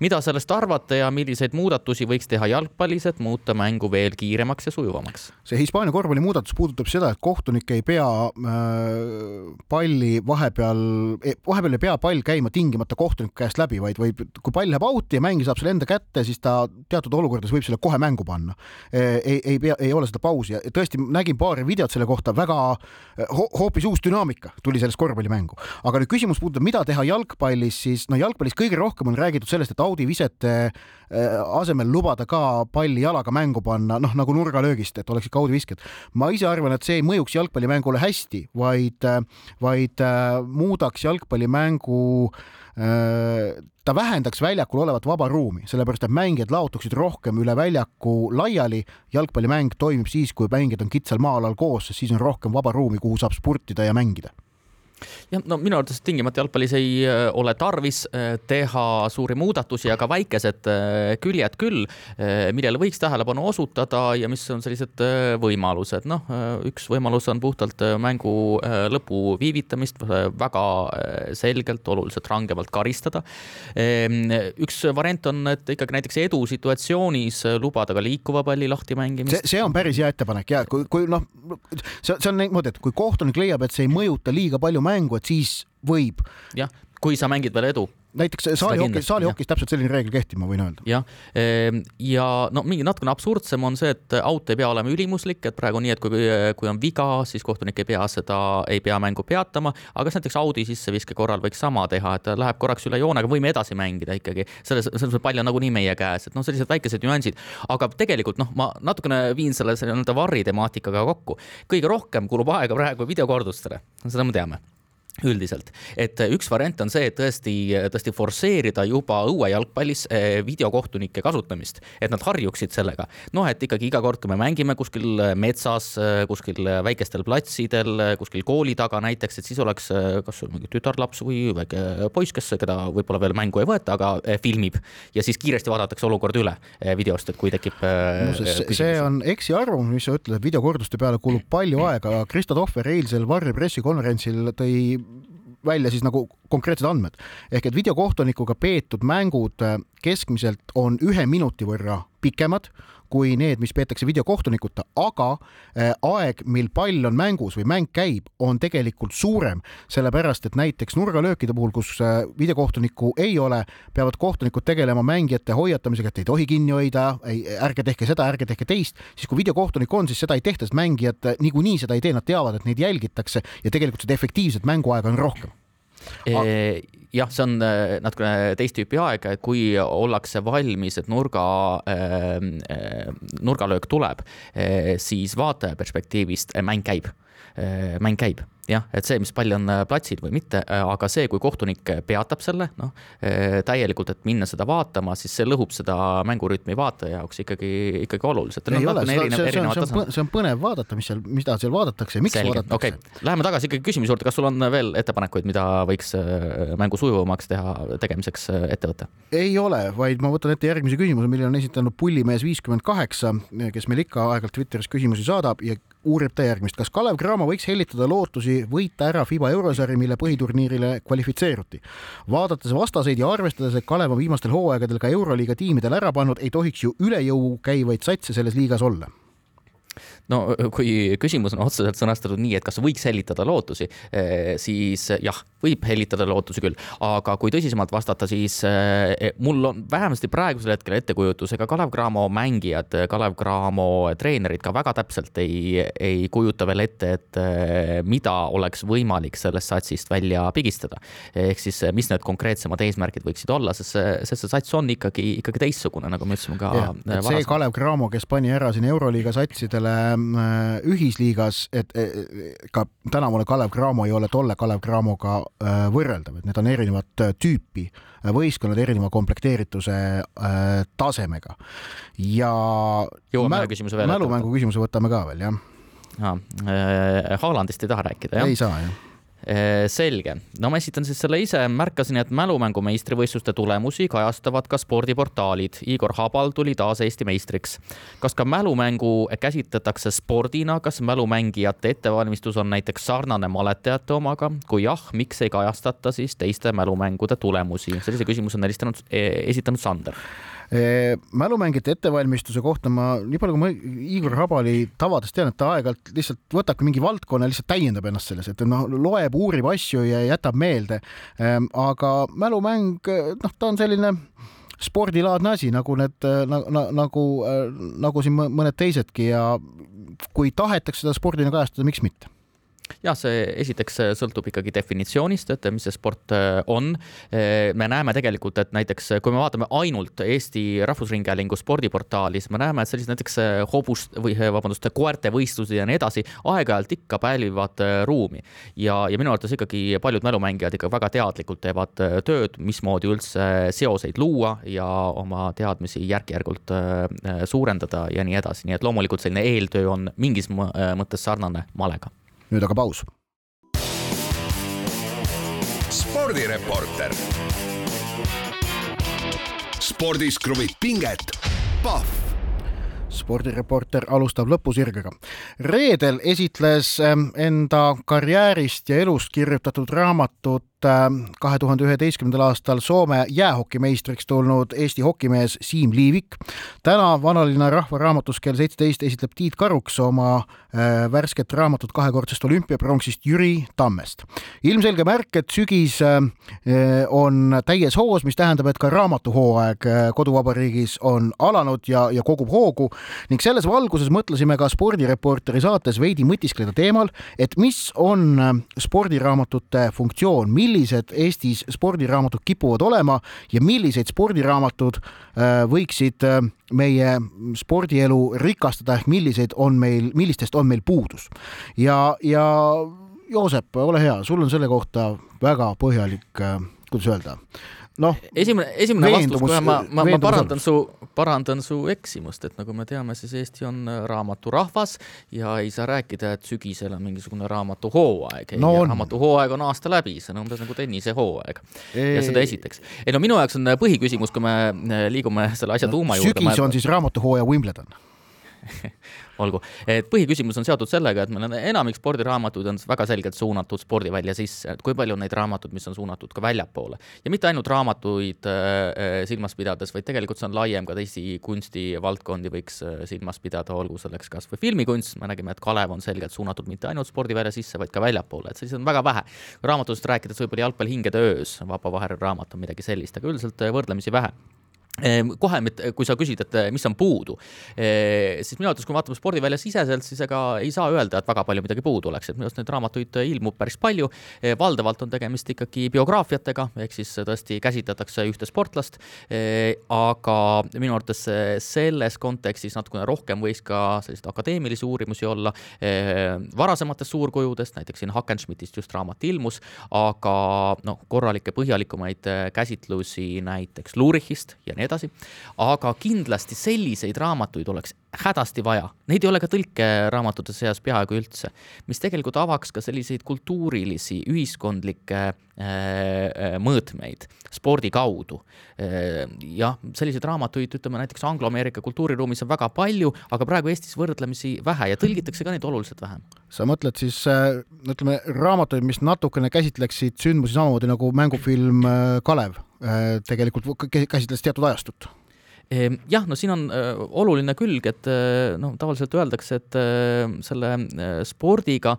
mida sellest arvate ja milliseid muudatusi võiks teha jalgpallis, et muuta mängu veel kiiremaks ja sujuvamaks? see Hispaania korvpalli muudatus puudutab seda, et kohtunik ei pea äh, palli vahepeal, e, vahepeal ei pea pall käima tingimata kohtuniku käest läbi, vaid võib, kui pall läheb out'i ja mängija saab selle enda kätte, siis ta teatud olukordades võib selle kohe mängu panna. E, ei, ei pea, ei ole seda pausi ja tõesti nägin paari videot selle kohta, väga ho, hoopis uus dünaamika tuli sellest korvpallimängu. aga nüüd küsimus puudutab, mida teha jalgpallis, siis no jalgpallis kõige rohkem on räägitud sellest, et kaudivisete äh, asemel lubada ka palli jalaga mängu panna, noh nagu nurgalöögist, et oleksid kaudivisked. ma ise arvan, et see ei mõjuks jalgpallimängule hästi, vaid, äh, vaid äh, muudaks jalgpallimängu ta vähendaks väljakul olevat vaba ruumi, sellepärast et mängijad laotuksid rohkem üle väljaku laiali. jalgpallimäng toimib siis, kui mängijad on kitsal maa-alal koos, sest siis on rohkem vaba ruumi, kuhu saab spurtida ja mängida jah, no minu arvates tingimata jalgpallis ei äh, ole tarvis äh, teha suuri muudatusi, aga väikesed äh, küljed küll, millele võiks tähelepanu osutada ja mis on sellised võimalused. noh, üks võimalus on puhtalt mängu lõpu viivitamist väga selgelt, oluliselt rangemalt karistada. Ehm, üks variant on, et ikkagi näiteks edusituatsioonis lubada ka liikuva palli lahti mängimist. see on päris hea ettepanek ja kui, kui noh, see, see on niimoodi, et kui kohtunik leiab, et see ei mõjuta liiga palju mängu, et siis võib. jah, kui sa mängid veel edu näiteks saalihokis, saalihokis täpselt selline reegel kehtib, ma võin öelda. jah, ehm, ja no mingi natukene absurdsem on see, et out ei pea olema ülimuslik, et praegu nii, et kui, kui on viga, siis kohtunik ei pea seda, ei pea mängu peatama, aga kas näiteks audi sisseviske korral võiks sama teha, et läheb korraks üle joone, aga võime edasi mängida ikkagi. selles, selles mõttes pall on nagunii meie käes, et noh, sellised väikesed nüansid, aga tegelikult noh, ma natukene viin selle nii-öelda varri temaatikaga kokku. kõige rohkem kulub aega praegu videokordustele, seda me teame üldiselt, et üks variant on see, et tõesti, tõesti forsseerida juba õuejalgpallis eh, videokohtunike kasutamist, et nad harjuksid sellega. noh, et ikkagi iga kord, kui me mängime kuskil metsas, kuskil väikestel platsidel, kuskil kooli taga näiteks, et siis oleks kas mingi tütarlaps või väike poiss, kes, keda võib-olla veel mängu ei võeta, aga filmib ja siis kiiresti vaadatakse olukord üle videost, et kui tekib no,. see on eksiarvamus, mis sa ütled, et videokorduste peale kulub palju aega. Krista Tohver eilsel Varri pressikonverentsil tõi välja siis nagu konkreetsed andmed. Ehk et videokohtunikuga peetud mängud äh, keskmiselt on ühe minuti võrra pikemad kui need, mis peetakse videokohtunikuta, aga äh, aeg, mil pall on mängus või mäng käib, on tegelikult suurem, sellepärast et näiteks nurgalöökide puhul, kus äh, videokohtunikku ei ole, peavad kohtunikud tegelema mängijate hoiatamisega, et ei tohi kinni hoida, ei, ärge tehke seda, ärge tehke teist, siis kui videokohtunik on, siis seda ei tehta, sest mängijad äh, niikuinii seda ei tee, nad teavad, et neid jälgitakse ja tegelikult seda efektiivset mänguaega on rohkem jah, see on äh, natukene teist tüüpi aeg, kui ollakse valmis, et nurga, äh, äh, nurgalöök tuleb, siis vaataja perspektiivist mäng käib, mäng käib jah, et see, mis pall on äh, platsil või mitte, äh, aga see, kui kohtunik peatab selle, noh, äh, täielikult, et minna seda vaatama, siis see lõhub seda mängurütmi vaataja jaoks ikkagi, ikkagi oluliselt. ole, see, see, see, on, see on põnev vaadata, mis seal, mida seal vaadatakse ja miks Selge. vaadatakse okay.. Läheme tagasi ikkagi küsimuse juurde, kas sul on veel ettepanekuid, mida võiks mängu sujuvamaks teha, tegemiseks ette võtta? ei ole, vaid ma võtan ette järgmise küsimuse, mille on esitanud pullimees viiskümmend kaheksa, kes meil ikka aeg-ajalt Twitteris küsimusi saadab ja uurib ta järgmist, kas Kalev Cramo võiks hellitada lootusi võita ära FIBA eurosari, mille põhiturniirile kvalifitseeruti. vaadates vastaseid ja arvestades, et Kalev on viimastel hooaegadel ka euroliiga tiimidel ära pannud, ei tohiks ju üle jõu käivaid satse selles liigas olla no *laughs* kui küsimus on otseselt sõnastatud nii, et kas võiks hellitada lootusi, eh, siis jah, võib hellitada lootusi küll, aga kui tõsisemalt vastata, siis eh, mul on vähemasti praegusel hetkel ettekujutus, ega Kalev Cramo mängijad, Kalev Cramo treenerid ka väga täpselt ei, ei kujuta veel ette, et eh, mida oleks võimalik sellest satsist välja pigistada. ehk siis, mis need konkreetsemad eesmärgid võiksid olla, sest see, sest see sats on ikkagi, ikkagi teistsugune, nagu me ütlesime ka. see Kalev Cramo, kes pani ära siin Euroliiga satsidele ühisliigas, et ka tänavune Kalev Cramo ei ole tolle Kalev Cramoga äh, võrreldav, et need on erinevat äh, tüüpi võistkonnad erineva komplekteerituse tasemega ja jõuame ühe küsimuse veel. mälumängu küsimuse võtame ka veel, jah. Haalandist ei taha rääkida, jah? ei saa, jah Äh, selge, no ma esitan siis selle ise, märkasin, et mälumängu meistrivõistluste tulemusi kajastavad ka spordiportaalid. Igor Habal tuli taas Eesti meistriks. kas ka mälumängu käsitletakse spordina, kas mälumängijate ettevalmistus on näiteks sarnane maletajate omaga? kui jah, miks ei kajastata siis teiste mälumängude tulemusi? sellise küsimuse on helistanud, esitanud Sander mälumängijate ettevalmistuse kohta ma, nii palju kui ma Igor Habali tavadest tean, et ta aeg-ajalt lihtsalt võtabki mingi valdkonna lihtsalt täiendab ennast selles, et noh, loeb, uurib asju ja jätab meelde. Ehm, aga mälumäng, noh, ta on selline spordilaadne asi, nagu need nagu, nagu, nagu siin mõned teisedki ja kui tahetakse seda spordina kajastada, miks mitte jah, see esiteks sõltub ikkagi definitsioonist, et mis see sport äh, on. Äh, me näeme tegelikult, et näiteks kui me vaatame ainult Eesti Rahvusringhäälingu spordiportaali, siis me näeme, et sellised näiteks äh, hobust või vabandust, koerte võistlused ja nii edasi aeg-ajalt ikka pälvivad ruumi. ja, ja minu arvates ikkagi paljud mälumängijad ikka väga teadlikult teevad tööd, mismoodi üldse seoseid luua ja oma teadmisi järk-järgult suurendada ja nii edasi, nii et loomulikult selline eeltöö on mingis mõttes sarnane malega nüüd aga paus. spordireporter. spordis kruvib pinget, Pahv spordireporter alustab lõpusirgega. reedel esitles ähm, enda karjäärist ja elust kirjutatud raamatut kahe tuhande üheteistkümnendal aastal Soome jäähokimeistriks tulnud Eesti hokimees Siim Liivik. täna Vanalinna Rahvaraamatus kell seitseteist esitleb Tiit Karuks oma äh, värsket raamatut kahekordsest olümpiapronksist Jüri Tammest. ilmselge märk, et sügis äh, on täies hoos, mis tähendab, et ka raamatuhooaeg äh, koduvabariigis on alanud ja, ja kogub hoogu ning selles valguses mõtlesime ka spordireporteri saates veidi mõtiskleda teemal, et mis on spordiraamatute funktsioon, millised Eestis spordiraamatud kipuvad olema ja millised spordiraamatud äh, võiksid äh, meie spordielu rikastada ehk milliseid on meil, millistest on meil puudus. ja, ja Joosep, ole hea, sul on selle kohta väga põhjalik, äh, kuidas öelda noh. esimene, esimene vastus, kohe ma, ma, ma parandan su, parandan su eksimust, et nagu me teame, siis Eesti on äh, raamaturahvas ja ei saa rääkida, et sügisel on mingisugune raamatuhooaeg no. raamatuhooaeg on aasta läbi, see on umbes nagu tennisehooaeg. ja seda esiteks. ei no minu jaoks on äh, põhiküsimus, kui me äh, liigume selle asja no, tuuma juurde. sügis ma... on siis raamatuhooaja Wimbledon *laughs* olgu, et põhiküsimus on seotud sellega, et meil on enamik spordiraamatuid on väga selgelt suunatud spordivälja sisse, et kui palju on neid raamatuid, mis on suunatud ka väljapoole. ja mitte ainult raamatuid äh, silmas pidades, vaid tegelikult see on laiem, ka teisi kunstivaldkondi võiks äh, silmas pidada, olgu selleks kas või filmikunst, me nägime, et Kalev on selgelt suunatud mitte ainult spordivälja sisse, vaid ka väljapoole, et selliseid on väga vähe. raamatutest rääkides võib-olla Jalgpall hingede öös, Vaba Vaher raamat on midagi sellist, aga üldiselt äh, võrdlemisi vähe kohe, kui sa küsid, et mis on puudu, ehm, siis minu arvates, kui me vaatame spordivälja siseselt, siis ega ei saa öelda, et väga palju midagi puudu oleks, et minu arust neid raamatuid ilmub päris palju. Ehm, valdavalt on tegemist ikkagi biograafiatega, ehk siis tõesti käsitletakse ühte sportlast. aga minu arvates selles kontekstis natukene rohkem võiks ka selliseid akadeemilisi uurimusi olla varasematest suurkujudest, näiteks siin Hackenschmidtist just raamat ilmus, aga noh, korralikke põhjalikumaid käsitlusi näiteks Lurichist ja nii edasi. Aga kindlasti selliseid raamatuid oleks hädasti vaja, neid ei ole ka tõlkeraamatute seas peaaegu üldse, mis tegelikult avaks ka selliseid kultuurilisi, ühiskondlikke äh, äh, mõõtmeid spordi kaudu äh,. jah, selliseid raamatuid, ütleme näiteks Anglo-Ameerika kultuuriruumis on väga palju, aga praegu Eestis võrdlemisi vähe ja tõlgitakse ka neid oluliselt vähem. sa mõtled siis äh, ütleme raamatuid, mis natukene käsitleksid sündmusi samamoodi nagu mängufilm äh, Kalev tegelikult käsitles teatud ajastut jah, no siin on äh, oluline külg, et äh, noh, tavaliselt öeldakse, et äh, selle spordiga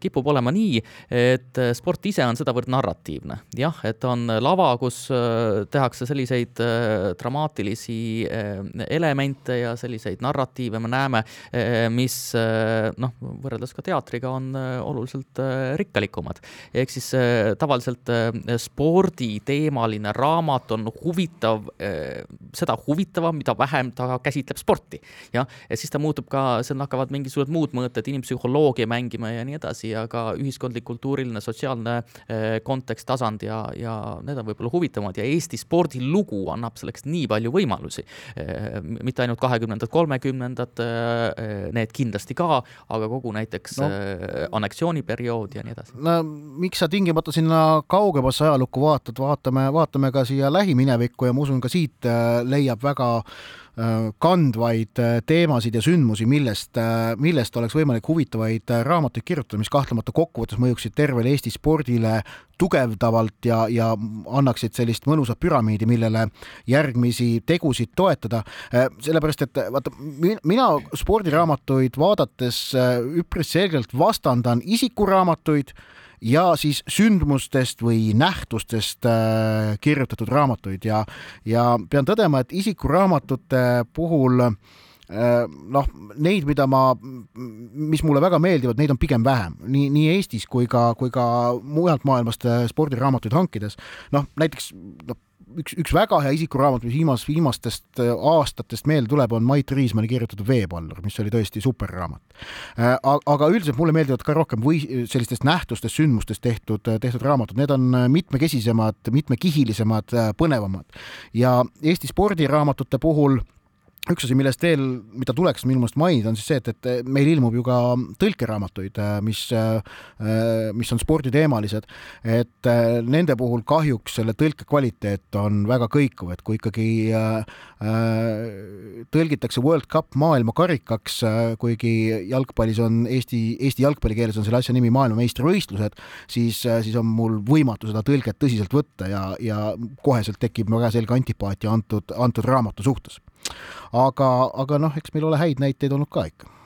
kipub olema nii, et sport ise on sedavõrd narratiivne. jah, et on lava, kus tehakse selliseid dramaatilisi elemente ja selliseid narratiive me näeme, mis noh, võrreldes ka teatriga on oluliselt rikkalikumad. ehk siis tavaliselt sporditeemaline raamat on huvitav seda huvitavam, mida vähem ta käsitleb sporti. jah, ja siis ta muutub ka, seal hakkavad mingisugused muud mõõted, inimpsühholoogia mängima ja nii edasi ja ka ühiskondlik, kultuuriline, sotsiaalne eh, kontekst, tasand ja, ja need on võib-olla huvitavamad ja Eesti spordilugu annab selleks nii palju võimalusi. Eh, mitte ainult kahekümnendad, kolmekümnendad, eh, need kindlasti ka, aga kogu näiteks no. anneksiooniperiood ja nii edasi. no miks sa tingimata sinna kaugemasse ajalukku vaatad, vaatame, vaatame ka siia lähiminevikku ja ma usun, ka siit leiab leiab väga äh, kandvaid äh, teemasid ja sündmusi, millest, äh, millest oleks võimalik huvitavaid raamatuid kirjutada, mis kahtlemata kokkuvõttes mõjuksid tervele Eesti spordile tugevdavalt ja, ja annaksid sellist mõnusat püramiidi, millele järgmisi tegusid toetada. sellepärast, et vaata, mina spordiraamatuid vaadates üpris selgelt vastandan isikuraamatuid ja siis sündmustest või nähtustest äh, kirjutatud raamatuid ja, ja pean tõdema, et isikuraamatute puhul äh, noh, neid, mida ma, mis mulle väga meeldivad, neid on pigem vähem, nii, nii Eestis kui ka, kui ka mujalt maailmast äh, spordiraamatuid hankides. noh, näiteks noh, üks, üks väga hea isikuraamat, mis viimas, viimastest äh, aastatest meelde tuleb, on Mait Riismanni kirjutatud Veepallur, mis oli tõesti superraamat. Äh, aga üldiselt mulle meeldivad ka rohkem või sellistest nähtustest, sündmustest tehtud, tehtud raamatud, need on mitmekesisemad, mitmekihilisemad, põnevamad ja Eesti spordiraamatute puhul üks asi, millest veel, mida tuleks minu meelest mainida, on siis see, et, et meil ilmub ju ka tõlkeraamatuid, mis, mis on sporditeemalised, et nende puhul kahjuks selle tõlke kvaliteet on väga kõikuv, et kui ikkagi tõlgitakse World Cup maailmakarikaks, kuigi jalgpallis on Eesti, Eesti jalgpallikeeles on selle asja nimi maailmameistrivõistlused, siis, siis on mul võimatu seda tõlget tõsiselt võtta ja, ja koheselt tekib väga selge antipaatia antud, antud raamatu suhtes aga, aga noh, eks meil ole häid näiteid olnud ka ikka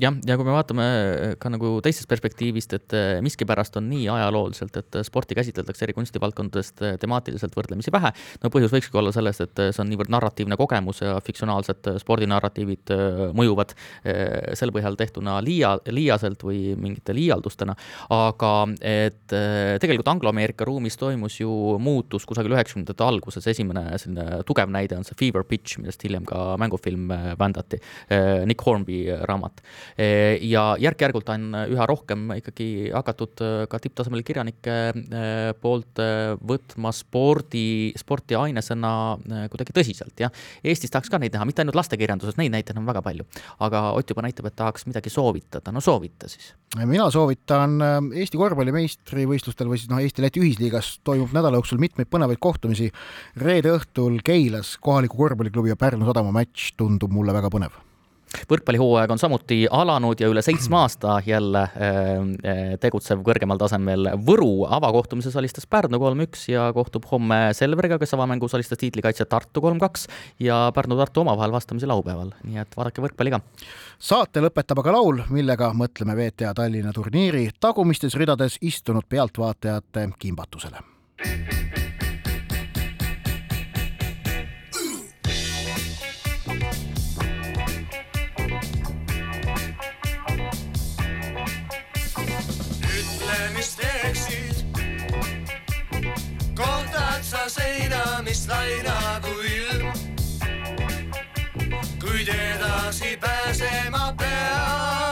jah, ja kui me vaatame äh, ka nagu teisest perspektiivist, et äh, miskipärast on nii ajalooliselt, et äh, sporti käsitletakse eri kunstivaldkondadest temaatiliselt võrdlemisi vähe. no põhjus võikski olla selles, et see on niivõrd narratiivne kogemus ja fiktsionaalsed spordinarratiivid mõjuvad selle põhjal tehtuna liia, liiaselt või mingite liialdustena. aga et tegelikult Anglo-Ameerika ruumis toimus ju muutus kusagil üheksakümnendate alguses, esimene selline tugev näide on see Fever Pitch, millest hiljem ka mängufilm bändati, Nick Hornby raamat Eh, ja järk-järgult on üha rohkem ikkagi hakatud eh, ka tipptasemel kirjanike eh, poolt võtma spordi, sporti ainesena kuidagi tõsiselt, jah. Eestis tahaks ka neid näha, mitte ainult lastekirjanduses, neid näiteid on väga palju. aga Ott juba näitab, et tahaks midagi soovitada, no soovita siis. mina soovitan Eesti korvpalli meistrivõistlustel või siis noh, Eesti-Läti ühisliigas toimub nädala jooksul mitmeid põnevaid kohtumisi. reede õhtul Keilas kohaliku korvpalliklubi ja Pärnu sadama matš tundub mulle väga põnev võrkpallihooaeg on samuti alanud ja üle seitsme *clears throat* aasta jälle äh, äh, tegutsev kõrgemal tasemel Võru avakohtumises alistas Pärnu kolm-üks ja kohtub homme Selveriga, kes avamängus alistas tiitlikaitse Tartu kolm-kaks ja Pärnu-Tartu omavahel vastamisi laupäeval, nii et vaadake võrkpalli ka. saate lõpetab aga laul, millega mõtleme VTA Tallinna turniiri tagumistes ridades istunud pealtvaatajate kimbatusele. Seina, mis lai nagu ilm. kuid edasi pääsema pead.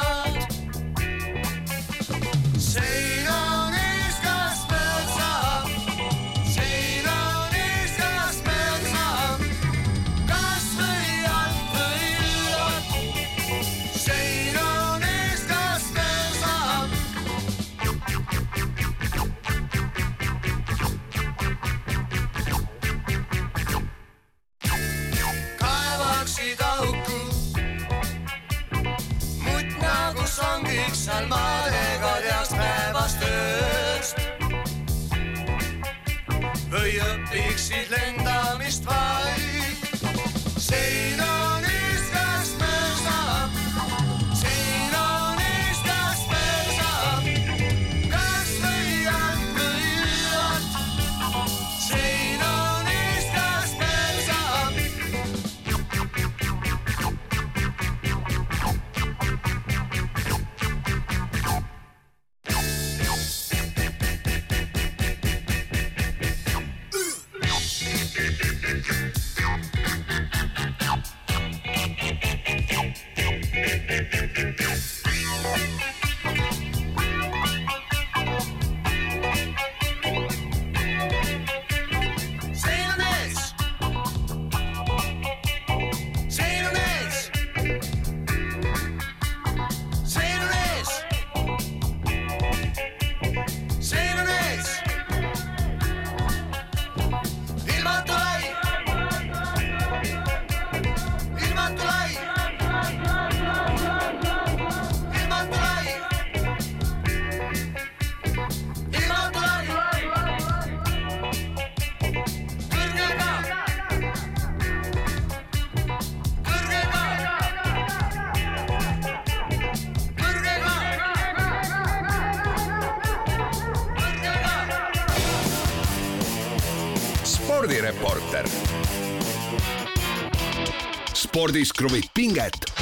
Spordis kruvib pinget, Pahv